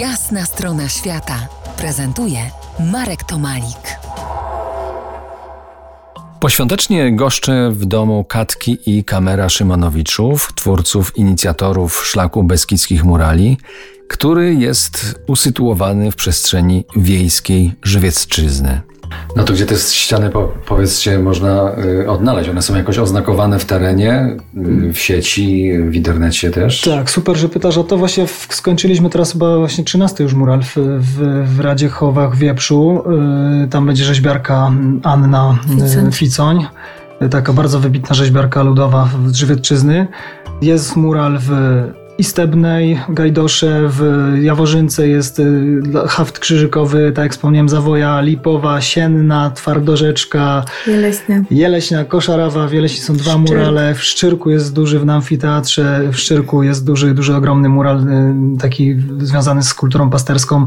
Jasna strona świata prezentuje Marek Tomalik. Poświątecznie goszczę w domu Katki i Kamera Szymonowiczów, twórców, inicjatorów Szlaku Beskidzkich Murali, który jest usytuowany w przestrzeni wiejskiej Żywiecczyzny. No to gdzie te ściany, po, powiedzcie, można y, odnaleźć? One są jakoś oznakowane w terenie, y, w sieci, w internecie też? Tak, super, że pytasz o to. Właśnie w, skończyliśmy teraz chyba właśnie 13 już mural w, w, w Radzie Chowach Wieprzu. Y, tam będzie rzeźbiarka Anna Ficoń. Ficoń. Taka bardzo wybitna rzeźbiarka ludowa z Żywiecczyzny. Jest mural w Istebnej, Gajdosze, w Jaworzynce jest y, haft krzyżykowy, tak jak wspomniałem, Zawoja, Lipowa, Sienna, Twardorzeczka, Jeleśnia. Jeleśnia, Koszarawa, w Jeleśni są dwa Szczyrk. murale, w Szczyrku jest duży, w amfiteatrze, w Szczyrku jest duży, duży, ogromny mural, y, taki związany z kulturą pasterską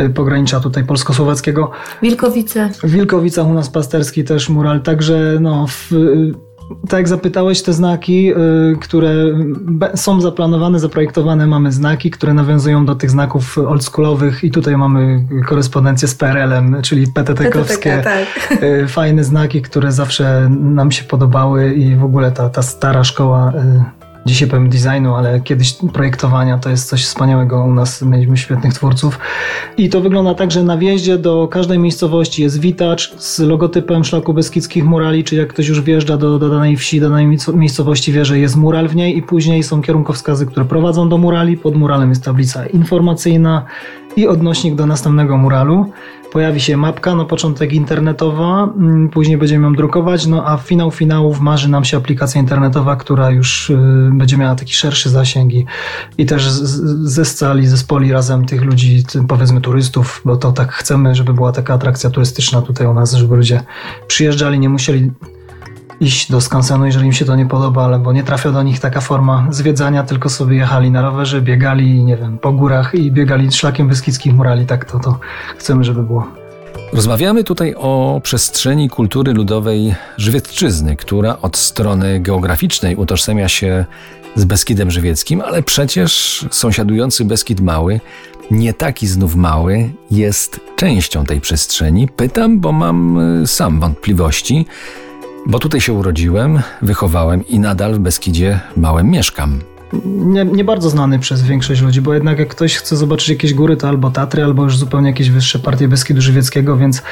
y, pogranicza tutaj polsko-słowackiego. Wilkowice. W Wilkowicach u nas pasterski też mural, także no, w, tak jak zapytałeś, te znaki, y, które są zaplanowane, zaprojektowane, mamy znaki, które nawiązują do tych znaków oldschoolowych i tutaj mamy korespondencję z PRL-em, czyli PTT-kowskie. tak. Y, fajne znaki, które zawsze nam się podobały i w ogóle ta, ta stara szkoła, y, dzisiaj powiem designu, ale kiedyś projektowania to jest coś wspaniałego. U nas mieliśmy świetnych twórców. I to wygląda tak, że na wjeździe do każdej miejscowości jest witacz z logotypem Szlaku Beskidzkich Murali, czyli jak ktoś już wjeżdża do, do danej wsi, danej miejsco- miejscowości, wie, że jest mural w niej i później są kierunkowskazy, które prowadzą do murali. Pod muralem jest tablica informacyjna i odnośnik do następnego muralu. Pojawi się mapka, na początek internetowa, mm, później będziemy ją drukować, no a finał finałów marzy nam się aplikacja internetowa, która już y, będzie miała taki szerszy zasięg i, też z- z- ze scali, zespoli razem tych ludzi, powiedzmy turystów, bo to tak chcemy, żeby była taka atrakcja turystyczna tutaj u nas, żeby ludzie przyjeżdżali, nie musieli iść do skansenu, jeżeli im się to nie podoba, albo nie trafia do nich taka forma zwiedzania, tylko sobie jechali na rowerze, biegali, nie wiem, po górach i biegali szlakiem Beskidzkich Murali, tak to, to chcemy, żeby było. Rozmawiamy tutaj o przestrzeni kultury ludowej Żywiecczyzny, która od strony geograficznej utożsamia się z Beskidem Żywieckim, ale przecież sąsiadujący Beskid Mały, nie taki znów mały, jest częścią tej przestrzeni. Pytam, bo mam y, sam wątpliwości, bo tutaj się urodziłem, wychowałem i nadal w Beskidzie Małym mieszkam. nie, nie bardzo znany przez większość ludzi, bo jednak jak ktoś chce zobaczyć jakieś góry, to albo Tatry, albo już zupełnie jakieś wyższe partie Beskidu Żywieckiego, więc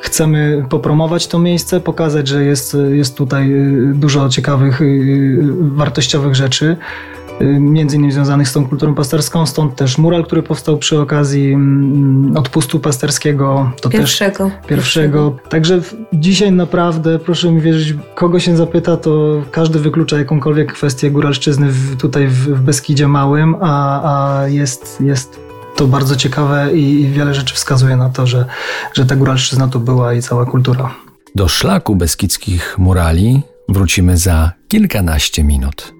chcemy popromować to miejsce, pokazać, że jest, jest tutaj y, dużo ciekawych, y, wartościowych rzeczy, y, między innymi związanych z tą kulturą pasterską, stąd też mural, który powstał przy okazji mm, odpustu pasterskiego. To też Pierwszego. Pierwszego. Także dzisiaj naprawdę, proszę mi wierzyć, kogo się zapyta, to każdy wyklucza jakąkolwiek kwestię góralszczyzny w, tutaj w, w Beskidzie Małym, a, a jest, jest to bardzo ciekawe i, i wiele rzeczy wskazuje na to, że, że ta góralszczyzna tu była i cała kultura. Do szlaku beskidzkich murali wrócimy za kilkanaście minut.